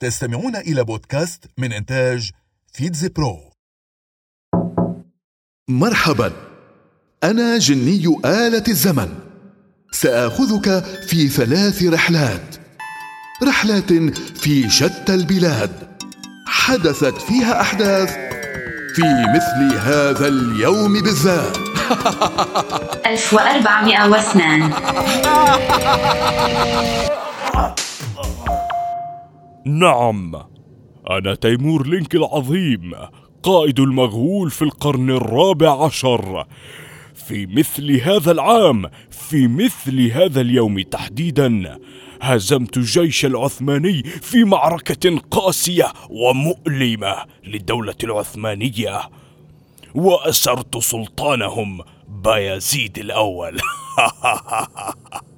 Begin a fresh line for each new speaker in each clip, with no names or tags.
تستمعون إلى بودكاست من إنتاج فيتز برو.
مرحبا. أنا جني آلة الزمن. سآخذك في ثلاث رحلات. رحلات في شتى البلاد. حدثت فيها أحداث في مثل هذا اليوم بالذات.
1402
نعم. أنا تيمور لينك العظيم قائد المغول في القرن الرابع عشر. في مثل هذا العام في مثل هذا اليوم تحديدا هزمت الجيش العثماني في معركة قاسية ومؤلمة للدولة العثمانية وأسرت سلطانهم بايزيد الأول.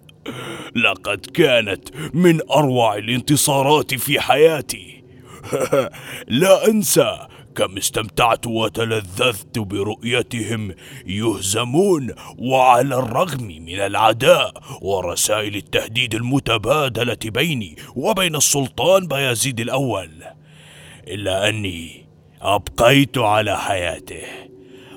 لقد كانت من أروع الانتصارات في حياتي. لا أنسى كم استمتعت وتلذذت برؤيتهم يهزمون وعلى الرغم من العداء ورسائل التهديد المتبادلة بيني وبين السلطان بايزيد الأول. إلا أني أبقيت على حياته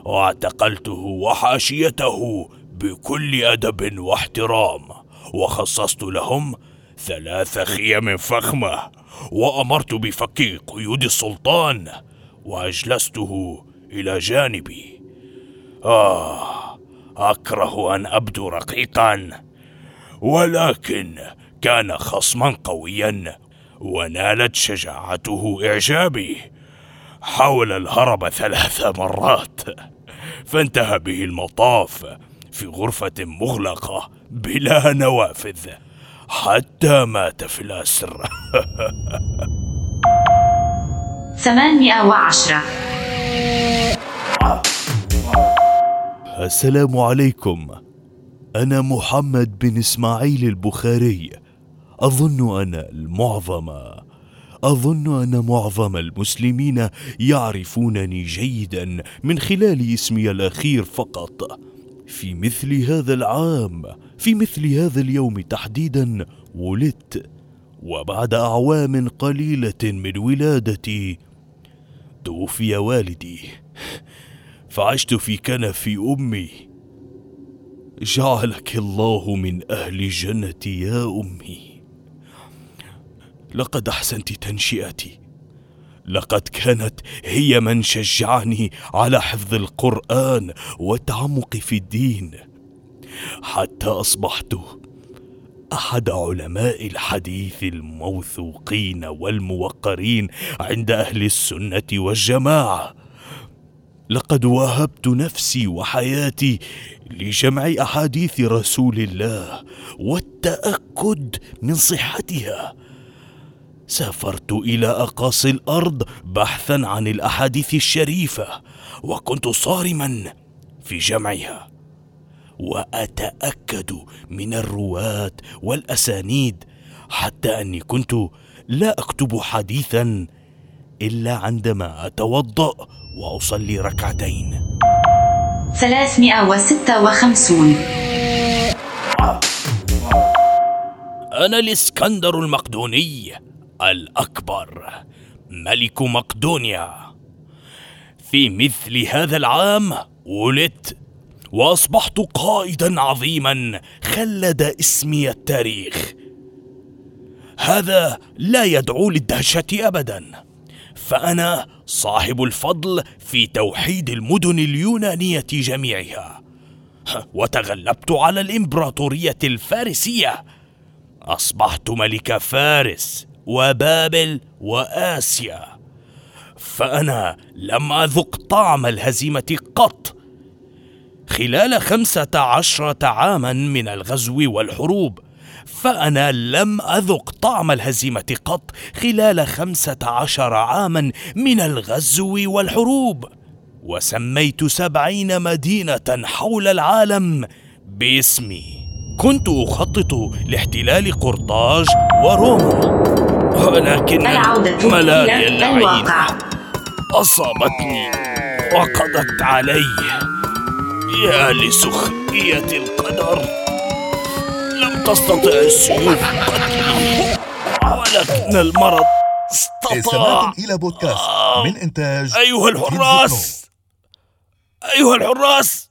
واعتقلته وحاشيته بكل أدب واحترام. وخصصت لهم ثلاث خيم فخمة وأمرت بفك قيود السلطان وأجلسته إلى جانبي. آه أكره أن أبدو رقيقا ولكن كان خصما قويا ونالت شجاعته إعجابي حاول الهرب ثلاث مرات. فانتهى به المطاف في غرفة مغلقة بلا نوافذ حتى مات في الأسر.
810
السلام عليكم. أنا محمد بن إسماعيل البخاري. أظن أن المعظم أظن أن معظم المسلمين يعرفونني جيدا من خلال اسمي الأخير فقط. في مثل هذا العام في مثل هذا اليوم تحديدا ولدت وبعد أعوام قليلة من ولادتي توفي والدي فعشت في كنف أمي. جعلك الله من أهل الجنة يا أمي. لقد أحسنت تنشئتي. لقد كانت هي من شجعني على حفظ القرآن والتعمق في الدين. حتى أصبحت أحد علماء الحديث الموثوقين والموقرين عند أهل السنة والجماعة. لقد وهبت نفسي وحياتي لجمع أحاديث رسول الله والتأكد من صحتها. سافرت إلى أقاصي الأرض بحثا عن الأحاديث الشريفة وكنت صارما في جمعها. وأتأكد من الرواة والأسانيد حتى أني كنت لا أكتب حديثا إلا عندما أتوضأ وأصلي ركعتين.
356
أنا الإسكندر المقدوني. الأكبر ملك مقدونيا. في مثل هذا العام ولدت وأصبحت قائدا عظيما خلد اسمي التاريخ. هذا لا يدعو للدهشة ابدا. فأنا صاحب الفضل في توحيد المدن اليونانية جميعها. وتغلبت على الإمبراطورية الفارسية. أصبحت ملك فارس. وبابل وآسيا. فأنا لم أذق طعم الهزيمة قط. خلال خمسة عشرة عاما من الغزو والحروب فأنا لم أذق طعم الهزيمة قط خلال خمسة عشر عاما من الغزو والحروب. وسميت سبعين مدينة حول العالم باسمي. كنت أخطط لاحتلال قرطاج وروما ولكن
إلى
اللعينة
الواقع.
أصابتني وقضت علي. يا لسخرية القدر. لم تستطع السيوف قتلي ولكن المرض استطاع.
استمعتم إلى بودكاست من إنتاج
أيها الحراس. أيها الحراس.